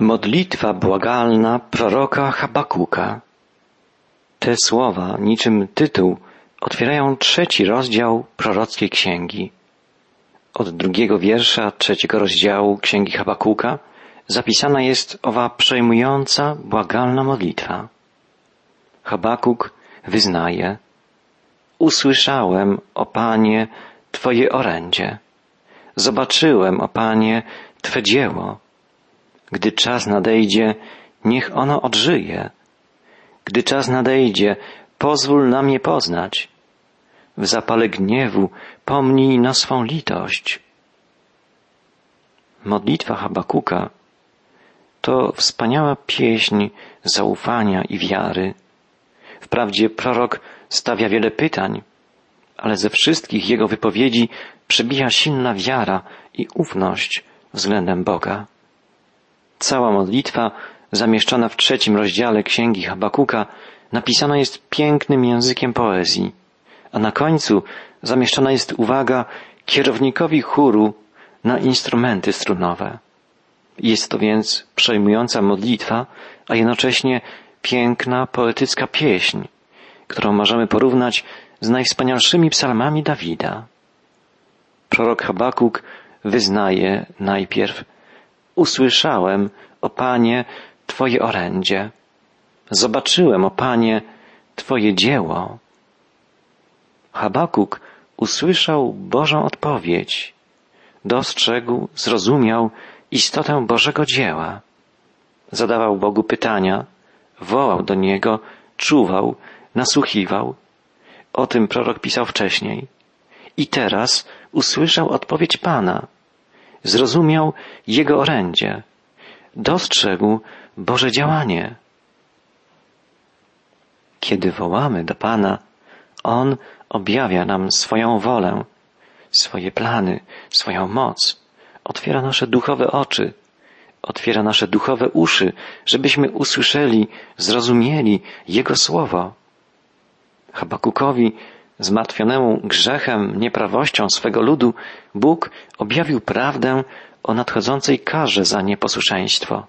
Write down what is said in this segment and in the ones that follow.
Modlitwa błagalna proroka Habakuka. Te słowa, niczym tytuł, otwierają trzeci rozdział prorockiej księgi. Od drugiego wiersza trzeciego rozdziału księgi Habakuka zapisana jest owa przejmująca, błagalna modlitwa. Habakuk wyznaje: Usłyszałem, o Panie, Twoje orędzie. Zobaczyłem, o Panie, Twe dzieło gdy czas nadejdzie, niech ono odżyje. Gdy czas nadejdzie, pozwól nam je poznać. W zapale gniewu pomnij na swą litość. Modlitwa Habakuka to wspaniała pieśń zaufania i wiary. Wprawdzie prorok stawia wiele pytań, ale ze wszystkich jego wypowiedzi przebija silna wiara i ufność względem Boga. Cała modlitwa zamieszczona w trzecim rozdziale księgi Habakuka napisana jest pięknym językiem poezji, a na końcu zamieszczona jest uwaga kierownikowi chóru na instrumenty strunowe. Jest to więc przejmująca modlitwa, a jednocześnie piękna, poetycka pieśń, którą możemy porównać z najwspanialszymi psalmami Dawida. Prorok Habakuk wyznaje najpierw Usłyszałem, o Panie, Twoje orędzie. Zobaczyłem, o Panie, Twoje dzieło. Habakuk usłyszał Bożą odpowiedź. Dostrzegł, zrozumiał istotę Bożego dzieła. Zadawał Bogu pytania, wołał do Niego, czuwał, nasłuchiwał. O tym prorok pisał wcześniej. I teraz usłyszał odpowiedź Pana zrozumiał Jego orędzie, dostrzegł Boże działanie. Kiedy wołamy do Pana, On objawia nam swoją wolę, swoje plany, swoją moc, otwiera nasze duchowe oczy, otwiera nasze duchowe uszy, żebyśmy usłyszeli, zrozumieli Jego słowo. Habakukowi zmartwionemu grzechem, nieprawością swego ludu, Bóg objawił prawdę o nadchodzącej karze za nieposłuszeństwo.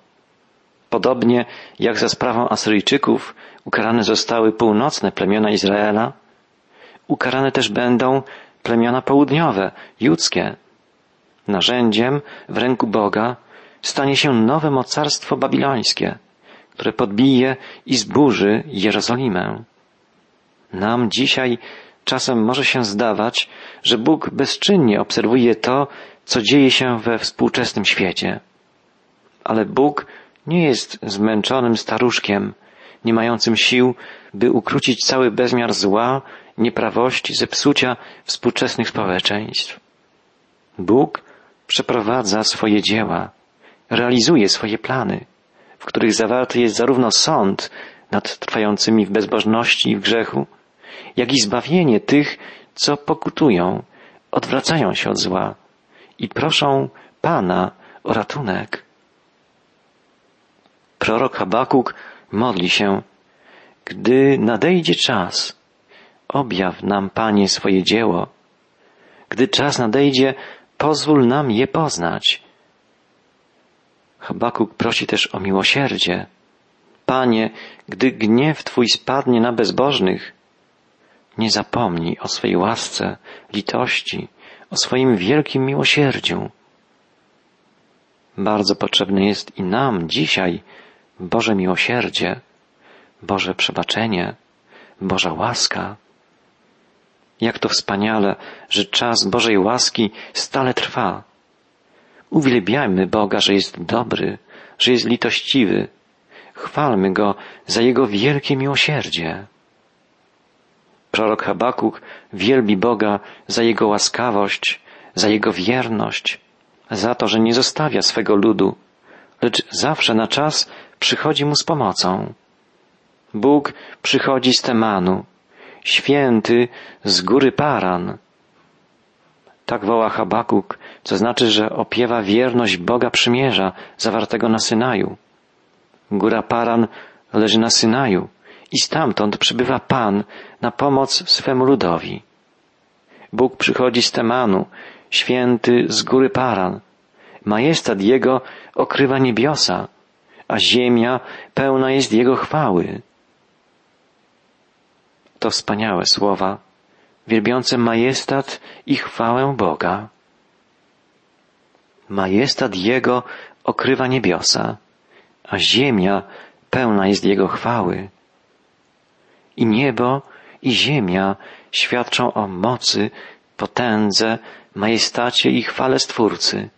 Podobnie jak za sprawą Asyryjczyków ukarane zostały północne plemiona Izraela, ukarane też będą plemiona południowe, judzkie. Narzędziem w ręku Boga stanie się nowe mocarstwo babilońskie, które podbije i zburzy Jerozolimę. Nam dzisiaj Czasem może się zdawać, że Bóg bezczynnie obserwuje to, co dzieje się we współczesnym świecie. Ale Bóg nie jest zmęczonym staruszkiem, nie mającym sił, by ukrócić cały bezmiar zła, nieprawości, zepsucia współczesnych społeczeństw. Bóg przeprowadza swoje dzieła, realizuje swoje plany, w których zawarty jest zarówno sąd nad trwającymi w bezbożności i w grzechu, jak i zbawienie tych, co pokutują, odwracają się od zła i proszą Pana o ratunek. Prorok Habakuk modli się, gdy nadejdzie czas, objaw nam, Panie, swoje dzieło. Gdy czas nadejdzie, pozwól nam je poznać. Habakuk prosi też o miłosierdzie. Panie, gdy gniew Twój spadnie na bezbożnych, nie zapomnij o swej łasce, litości, o swoim wielkim miłosierdziu. Bardzo potrzebne jest i nam dzisiaj Boże miłosierdzie, Boże przebaczenie, Boża łaska. Jak to wspaniale, że czas Bożej łaski stale trwa. Uwielbiajmy Boga, że jest dobry, że jest litościwy. Chwalmy Go za Jego wielkie miłosierdzie. Prorok Habakuk wielbi Boga za Jego łaskawość, za Jego wierność, za to, że nie zostawia swego ludu, lecz zawsze na czas przychodzi mu z pomocą. Bóg przychodzi z Temanu, święty z góry Paran. Tak woła Habakuk, co znaczy, że opiewa wierność Boga przymierza zawartego na Synaju. Góra Paran leży na Synaju i stamtąd przybywa Pan na pomoc swemu ludowi. Bóg przychodzi z Temanu, święty z góry Paran. Majestat Jego okrywa niebiosa, a ziemia pełna jest Jego chwały. To wspaniałe słowa, wielbiące majestat i chwałę Boga. Majestat Jego okrywa niebiosa, a ziemia pełna jest Jego chwały. I niebo, i ziemia świadczą o mocy, potędze, majestacie i chwale Stwórcy.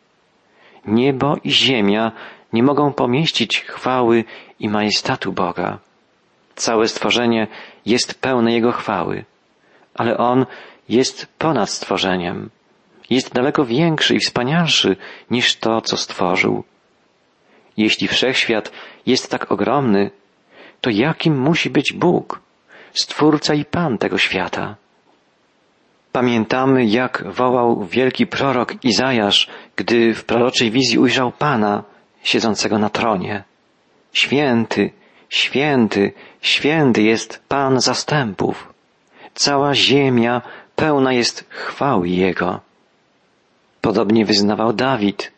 Niebo i ziemia nie mogą pomieścić chwały i majestatu Boga. Całe stworzenie jest pełne Jego chwały, ale On jest ponad stworzeniem. Jest daleko większy i wspanialszy niż to, co stworzył. Jeśli wszechświat jest tak ogromny, to jakim musi być Bóg, Stwórca i Pan tego świata? Pamiętamy, jak wołał wielki prorok Izajasz, gdy w proroczej wizji ujrzał Pana siedzącego na tronie. Święty, święty, święty jest Pan zastępów. Cała ziemia pełna jest chwały Jego. Podobnie wyznawał Dawid.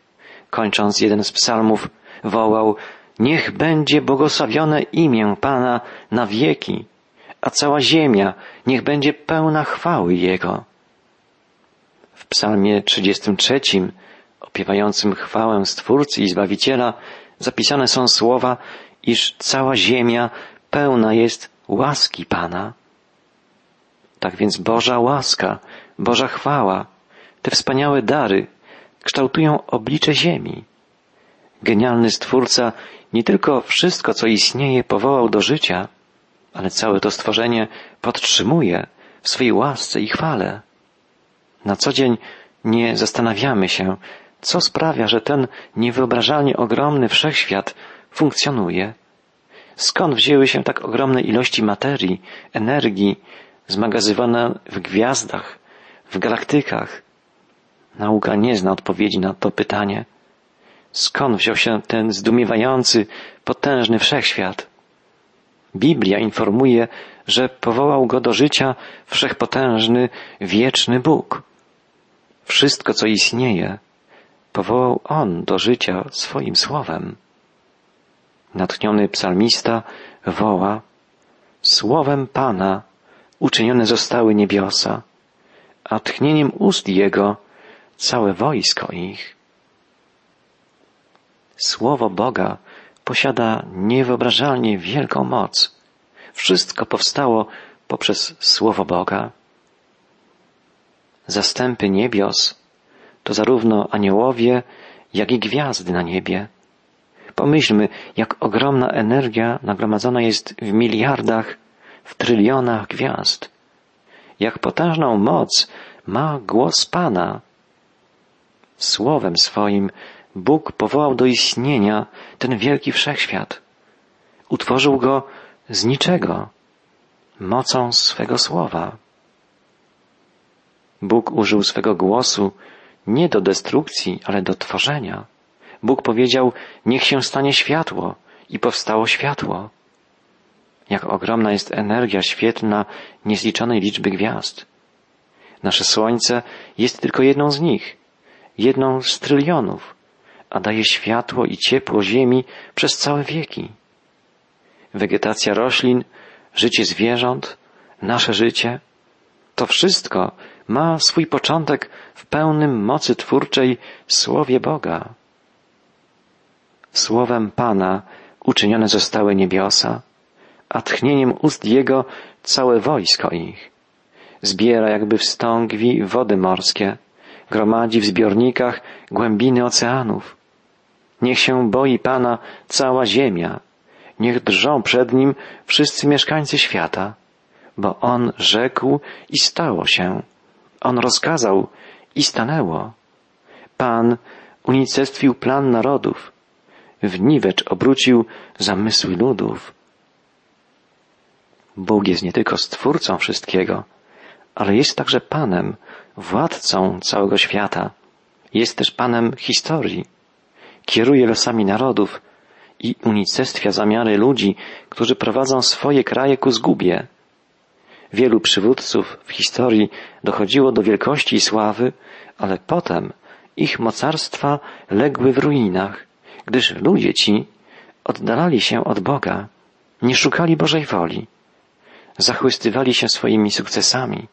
Kończąc jeden z psalmów, wołał, niech będzie błogosławione imię Pana na wieki, a cała ziemia niech będzie pełna chwały Jego. W psalmie 33, opiewającym chwałę Stwórcy i Zbawiciela, zapisane są słowa, iż cała ziemia pełna jest łaski Pana. Tak więc Boża łaska, Boża chwała, te wspaniałe dary kształtują oblicze ziemi. Genialny Stwórca nie tylko wszystko, co istnieje, powołał do życia, ale całe to stworzenie podtrzymuje w swojej łasce i chwale. Na co dzień nie zastanawiamy się, co sprawia, że ten niewyobrażalnie ogromny wszechświat funkcjonuje. Skąd wzięły się tak ogromne ilości materii, energii, zmagazywane w gwiazdach, w galaktykach? Nauka nie zna odpowiedzi na to pytanie. Skąd wziął się ten zdumiewający, potężny wszechświat? Biblia informuje, że powołał go do życia wszechpotężny, wieczny Bóg. Wszystko, co istnieje, powołał On do życia swoim słowem. Natchniony psalmista woła, Słowem Pana uczynione zostały niebiosa, a tchnieniem ust Jego całe wojsko ich. Słowo Boga posiada niewyobrażalnie wielką moc. Wszystko powstało poprzez Słowo Boga. Zastępy niebios to zarówno aniołowie, jak i gwiazdy na niebie. Pomyślmy, jak ogromna energia nagromadzona jest w miliardach, w trylionach gwiazd. Jak potężną moc ma głos Pana. Słowem swoim Bóg powołał do istnienia ten wielki wszechświat. Utworzył go z niczego, mocą swego słowa. Bóg użył swego głosu nie do destrukcji, ale do tworzenia. Bóg powiedział, niech się stanie światło i powstało światło. Jak ogromna jest energia świetlna niezliczonej liczby gwiazd. Nasze Słońce jest tylko jedną z nich, jedną z trylionów, a daje światło i ciepło Ziemi przez całe wieki. Wegetacja roślin, życie zwierząt, nasze życie, to wszystko ma swój początek w pełnym mocy twórczej Słowie Boga. Słowem Pana uczynione zostały niebiosa, a tchnieniem ust Jego całe wojsko ich. Zbiera jakby w stągwi wody morskie, gromadzi w zbiornikach głębiny oceanów. Niech się boi Pana cała ziemia, niech drżą przed Nim wszyscy mieszkańcy świata, bo On rzekł i stało się. On rozkazał i stanęło. Pan unicestwił plan narodów, w niwecz obrócił zamysły ludów. Bóg jest nie tylko stwórcą wszystkiego, ale jest także Panem, władcą całego świata. Jest też Panem historii. Kieruje losami narodów i unicestwia zamiary ludzi, którzy prowadzą swoje kraje ku zgubie. Wielu przywódców w historii dochodziło do wielkości i sławy, ale potem ich mocarstwa legły w ruinach, gdyż ludzie ci oddalali się od Boga, nie szukali Bożej woli, zachłystywali się swoimi sukcesami.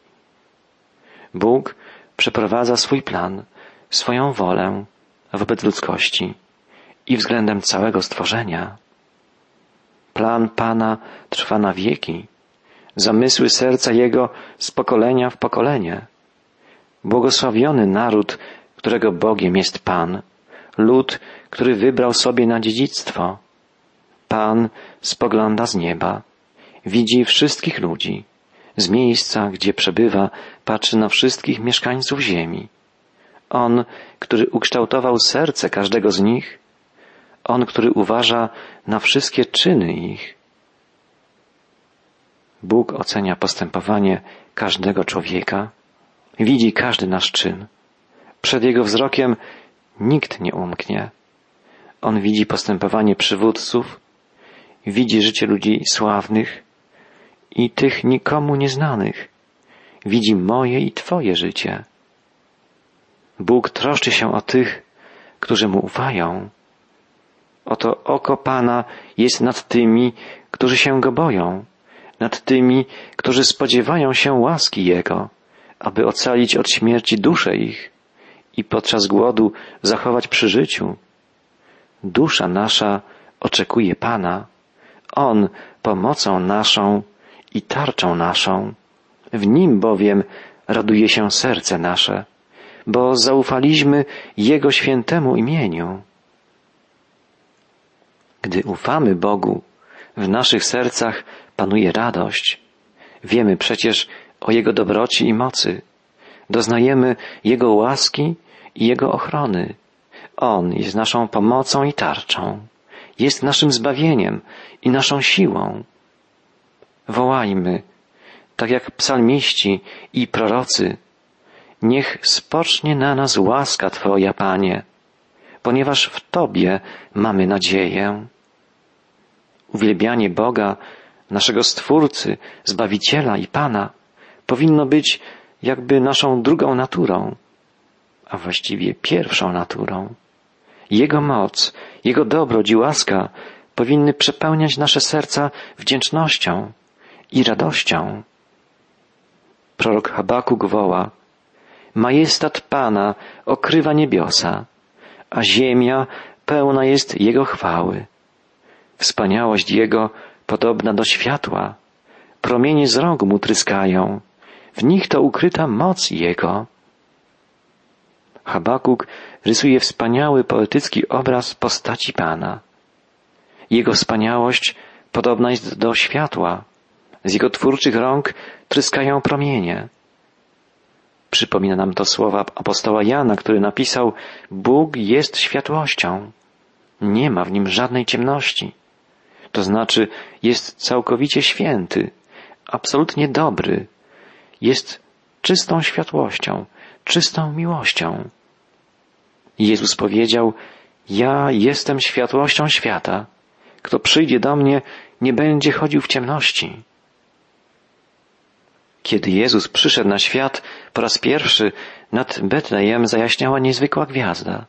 Bóg przeprowadza swój plan, swoją wolę wobec ludzkości i względem całego stworzenia. Plan Pana trwa na wieki, zamysły serca Jego z pokolenia w pokolenie. Błogosławiony naród, którego Bogiem jest Pan, lud, który wybrał sobie na dziedzictwo. Pan spogląda z nieba, widzi wszystkich ludzi, z miejsca, gdzie przebywa, patrzy na wszystkich mieszkańców ziemi. On, który ukształtował serce każdego z nich, On, który uważa na wszystkie czyny ich. Bóg ocenia postępowanie każdego człowieka, widzi każdy nasz czyn. Przed Jego wzrokiem nikt nie umknie. On widzi postępowanie przywódców, widzi życie ludzi sławnych i tych nikomu nieznanych. Widzi moje i Twoje życie. Bóg troszczy się o tych, którzy Mu ufają. Oto oko Pana jest nad tymi, którzy się Go boją, nad tymi, którzy spodziewają się łaski Jego, aby ocalić od śmierci duszę ich i podczas głodu zachować przy życiu. Dusza nasza oczekuje Pana. On pomocą naszą i tarczą naszą. W Nim bowiem raduje się serce nasze, bo zaufaliśmy Jego świętemu imieniu. Gdy ufamy Bogu, w naszych sercach panuje radość. Wiemy przecież o Jego dobroci i mocy. Doznajemy Jego łaski i Jego ochrony. On jest naszą pomocą i tarczą. Jest naszym zbawieniem i naszą siłą. Wołajmy, tak jak psalmiści i prorocy, niech spocznie na nas łaska Twoja, Panie, ponieważ w Tobie mamy nadzieję. Uwielbianie Boga, naszego Stwórcy, Zbawiciela i Pana, powinno być jakby naszą drugą naturą, a właściwie pierwszą naturą. Jego moc, Jego dobroć i łaska powinny przepełniać nasze serca wdzięcznością i radością. Prorok Habakuk woła, Majestat Pana okrywa niebiosa, a ziemia pełna jest Jego chwały. Wspaniałość Jego podobna do światła, promienie z rogu mu tryskają, w nich to ukryta moc Jego. Habakuk rysuje wspaniały poetycki obraz postaci Pana. Jego wspaniałość podobna jest do światła. Z jego twórczych rąk tryskają promienie. Przypomina nam to słowa apostoła Jana, który napisał: Bóg jest światłością. Nie ma w nim żadnej ciemności. To znaczy, jest całkowicie święty, absolutnie dobry. Jest czystą światłością, czystą miłością. Jezus powiedział, ja jestem światłością świata. Kto przyjdzie do mnie, nie będzie chodził w ciemności. Kiedy Jezus przyszedł na świat po raz pierwszy, nad Betlejem zajaśniała niezwykła gwiazda.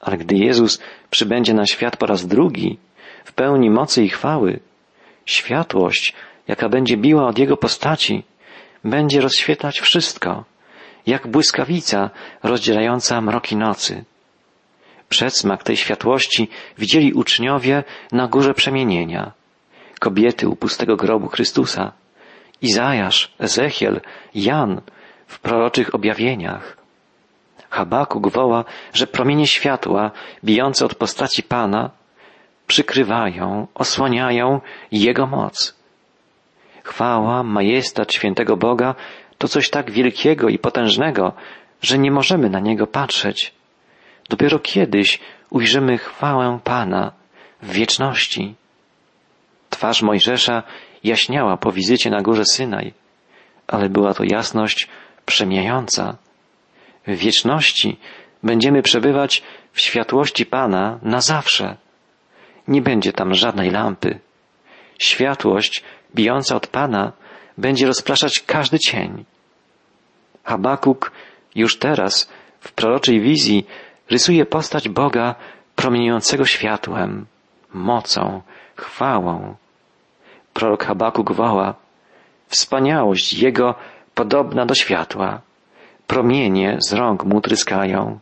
Ale gdy Jezus przybędzie na świat po raz drugi, w pełni mocy i chwały, światłość, jaka będzie biła od Jego postaci, będzie rozświetlać wszystko, jak błyskawica rozdzielająca mroki nocy. Przedsmak tej światłości widzieli uczniowie na górze przemienienia. Kobiety u pustego grobu Chrystusa, Izajasz, Ezechiel, Jan w proroczych objawieniach. Habakuk woła, że promienie światła bijące od postaci Pana przykrywają, osłaniają Jego moc. Chwała, majestat świętego Boga to coś tak wielkiego i potężnego, że nie możemy na niego patrzeć. Dopiero kiedyś ujrzymy chwałę Pana w wieczności. Twarz Mojżesza jaśniała po wizycie na górze Synaj, ale była to jasność przemijająca. W wieczności będziemy przebywać w światłości Pana na zawsze. Nie będzie tam żadnej lampy. Światłość bijąca od Pana będzie rozpraszać każdy cień. Habakuk już teraz w proroczej wizji rysuje postać Boga promieniującego światłem, mocą, chwałą. Prorok Habakuk woła, wspaniałość Jego podobna do światła. Promienie z rąk mu tryskają.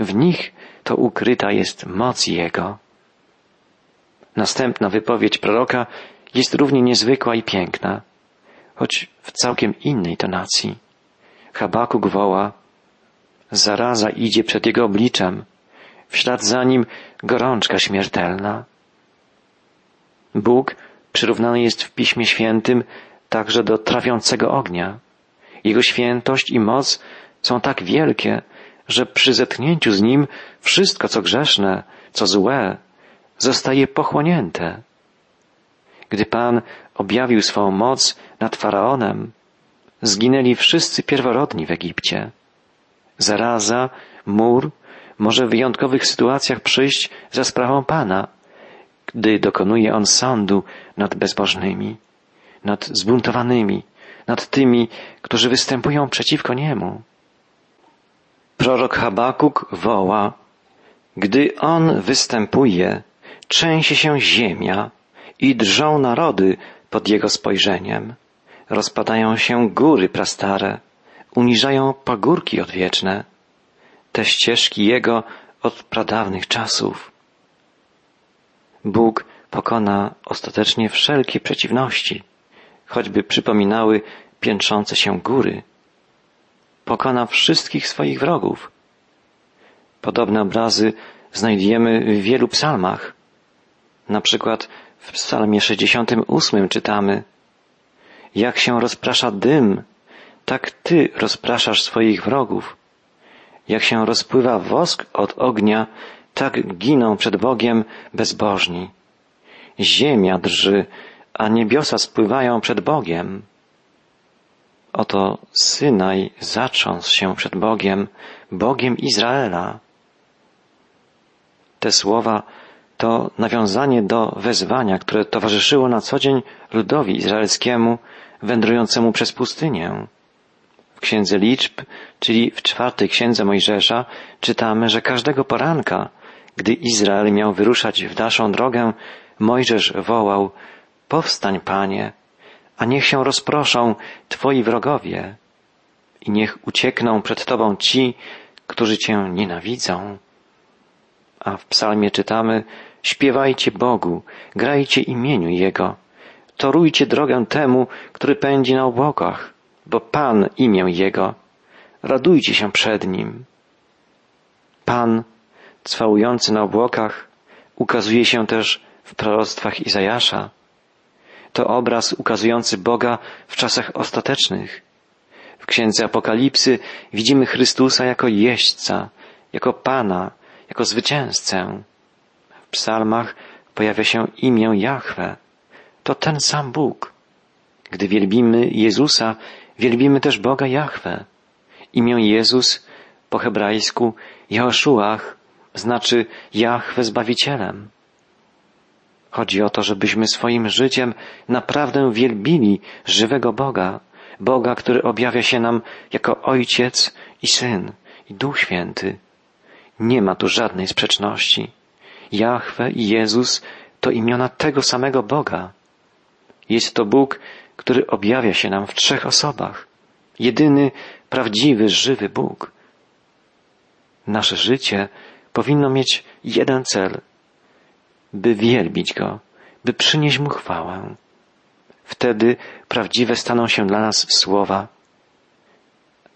W nich to ukryta jest moc Jego. Następna wypowiedź proroka jest równie niezwykła i piękna, choć w całkiem innej tonacji. Habakuk woła, zaraza idzie przed jego obliczem, w ślad za nim gorączka śmiertelna. Bóg przyrównany jest w Piśmie Świętym także do trawiącego ognia. Jego świętość i moc są tak wielkie, że przy zetknięciu z nim wszystko, co grzeszne, co złe, zostaje pochłonięte. Gdy Pan objawił swą moc nad Faraonem, zginęli wszyscy pierworodni w Egipcie. Zaraza, mur może w wyjątkowych sytuacjach przyjść za sprawą Pana, gdy dokonuje On sądu nad bezbożnymi, nad zbuntowanymi, nad tymi, którzy występują przeciwko Niemu. Prorok Habakuk woła, gdy On występuje, trzęsie się ziemia i drżą narody pod Jego spojrzeniem. Rozpadają się góry prastare, uniżają pagórki odwieczne, te ścieżki Jego od pradawnych czasów. Bóg pokona ostatecznie wszelkie przeciwności, choćby przypominały piętrzące się góry. Pokona wszystkich swoich wrogów. Podobne obrazy znajdujemy w wielu psalmach. Na przykład w psalmie 68 czytamy Jak się rozprasza dym, tak Ty rozpraszasz swoich wrogów. Jak się rozpływa wosk od ognia, tak giną przed Bogiem bezbożni. Ziemia drży, a niebiosa spływają przed Bogiem. Oto Synaj zatrząsł się przed Bogiem, Bogiem Izraela. Te słowa to nawiązanie do wezwania, które towarzyszyło na co dzień ludowi izraelskiemu wędrującemu przez pustynię. W Księdze Liczb, czyli w czwartej Księdze Mojżesza, czytamy, że każdego poranka, gdy Izrael miał wyruszać w dalszą drogę, Mojżesz wołał, powstań, Panie, a niech się rozproszą Twoi wrogowie i niech uciekną przed Tobą ci, którzy Cię nienawidzą. A w psalmie czytamy, śpiewajcie Bogu, grajcie imieniu Jego, torujcie drogę temu, który pędzi na obłokach, bo Pan imię Jego, radujcie się przed Nim. Pan, cwałujący na obłokach, ukazuje się też w proroctwach Izajasza. To obraz ukazujący Boga w czasach ostatecznych. W księdze Apokalipsy widzimy Chrystusa jako jeźdźca, jako Pana, jako zwycięzcę. W psalmach pojawia się imię Jahwe. To ten sam Bóg. Gdy wielbimy Jezusa, wielbimy też Boga Jahwe. Imię Jezus po hebrajsku Jehoszuach znaczy Jahwe Zbawicielem. Chodzi o to, żebyśmy swoim życiem naprawdę wielbili żywego Boga, Boga, który objawia się nam jako Ojciec i Syn i Duch Święty. Nie ma tu żadnej sprzeczności. Jahwe i Jezus to imiona tego samego Boga. Jest to Bóg, który objawia się nam w trzech osobach. Jedyny, prawdziwy, żywy Bóg. Nasze życie powinno mieć jeden cel, by wielbić Go, by przynieść Mu chwałę. Wtedy prawdziwe staną się dla nas słowa.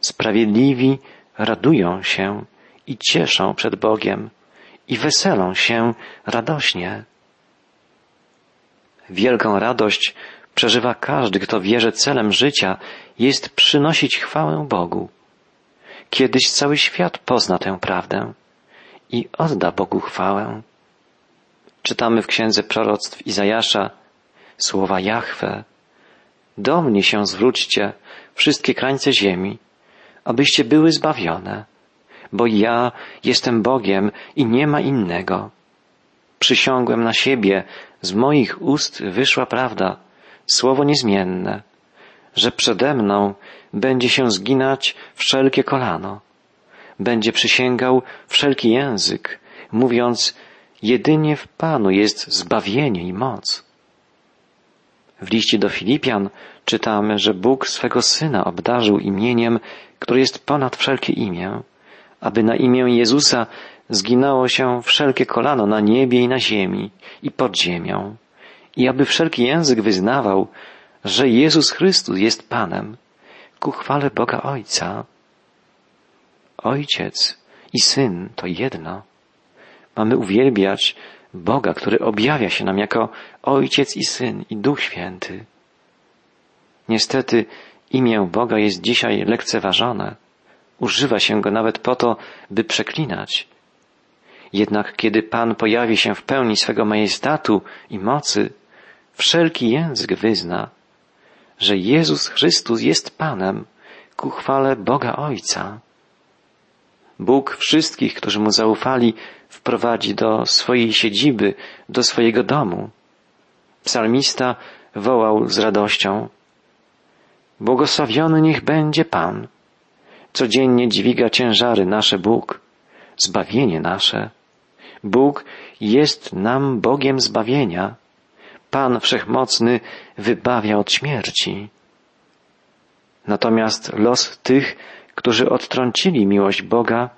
Sprawiedliwi radują się i cieszą przed Bogiem i weselą się radośnie. Wielką radość przeżywa każdy, kto wie, że celem życia jest przynosić chwałę Bogu. Kiedyś cały świat pozna tę prawdę i odda Bogu chwałę. Czytamy w księdze proroctw Izajasza słowa Jahwe. Do mnie się zwróćcie, wszystkie krańce ziemi, abyście były zbawione bo ja jestem Bogiem i nie ma innego. Przysiągłem na siebie, z moich ust wyszła prawda, słowo niezmienne, że przede mną będzie się zginać wszelkie kolano, będzie przysięgał wszelki język, mówiąc, Jedynie w Panu jest zbawienie i moc. W liście do Filipian czytamy, że Bóg swego Syna obdarzył imieniem, które jest ponad wszelkie imię, aby na imię Jezusa zginało się wszelkie kolano na niebie i na ziemi i pod ziemią, i aby wszelki język wyznawał, że Jezus Chrystus jest Panem, ku chwale Boga Ojca. Ojciec i Syn to jedno. Mamy uwielbiać Boga, który objawia się nam jako Ojciec i Syn i Duch Święty. Niestety imię Boga jest dzisiaj lekceważone. Używa się go nawet po to, by przeklinać. Jednak kiedy Pan pojawi się w pełni swego majestatu i mocy, wszelki język wyzna, że Jezus Chrystus jest Panem ku chwale Boga Ojca. Bóg wszystkich, którzy Mu zaufali, wprowadzi do swojej siedziby, do swojego domu. Psalmista wołał z radością, Błogosławiony niech będzie Pan. Codziennie dźwiga ciężary nasze Bóg, zbawienie nasze. Bóg jest nam Bogiem zbawienia. Pan Wszechmocny wybawia od śmierci. Natomiast los tych, którzy odtrącili miłość Boga,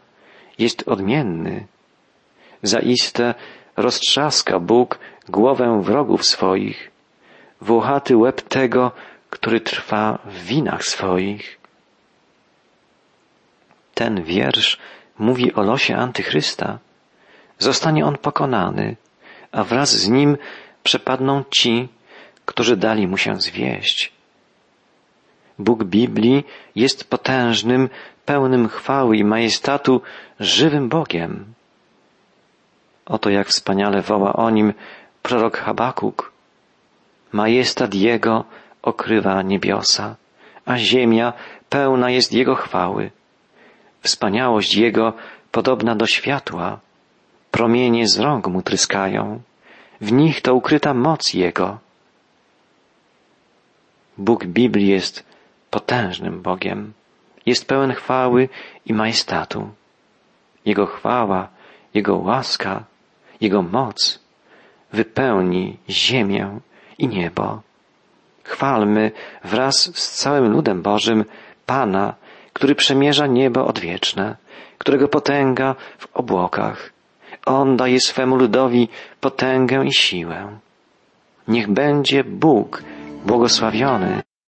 jest odmienny. Zaiste roztrzaska Bóg głowę wrogów swoich, włochaty łeb tego, który trwa w winach swoich. Ten wiersz mówi o losie Antychrysta. Zostanie on pokonany, a wraz z nim przepadną ci, którzy dali mu się zwieść. Bóg Biblii jest potężnym, pełnym chwały i majestatu, żywym Bogiem. Oto jak wspaniale woła o nim prorok Habakuk. Majestat Jego okrywa niebiosa, a ziemia pełna jest Jego chwały. Wspaniałość Jego podobna do światła, promienie z rąk Mu tryskają, w nich to ukryta moc Jego. Bóg Biblii jest potężnym Bogiem, jest pełen chwały i majestatu. Jego chwała, Jego łaska, Jego moc wypełni ziemię i niebo. Chwalmy wraz z całym ludem Bożym Pana, który przemierza niebo odwieczne, którego potęga w obłokach. On daje swemu ludowi potęgę i siłę. Niech będzie Bóg błogosławiony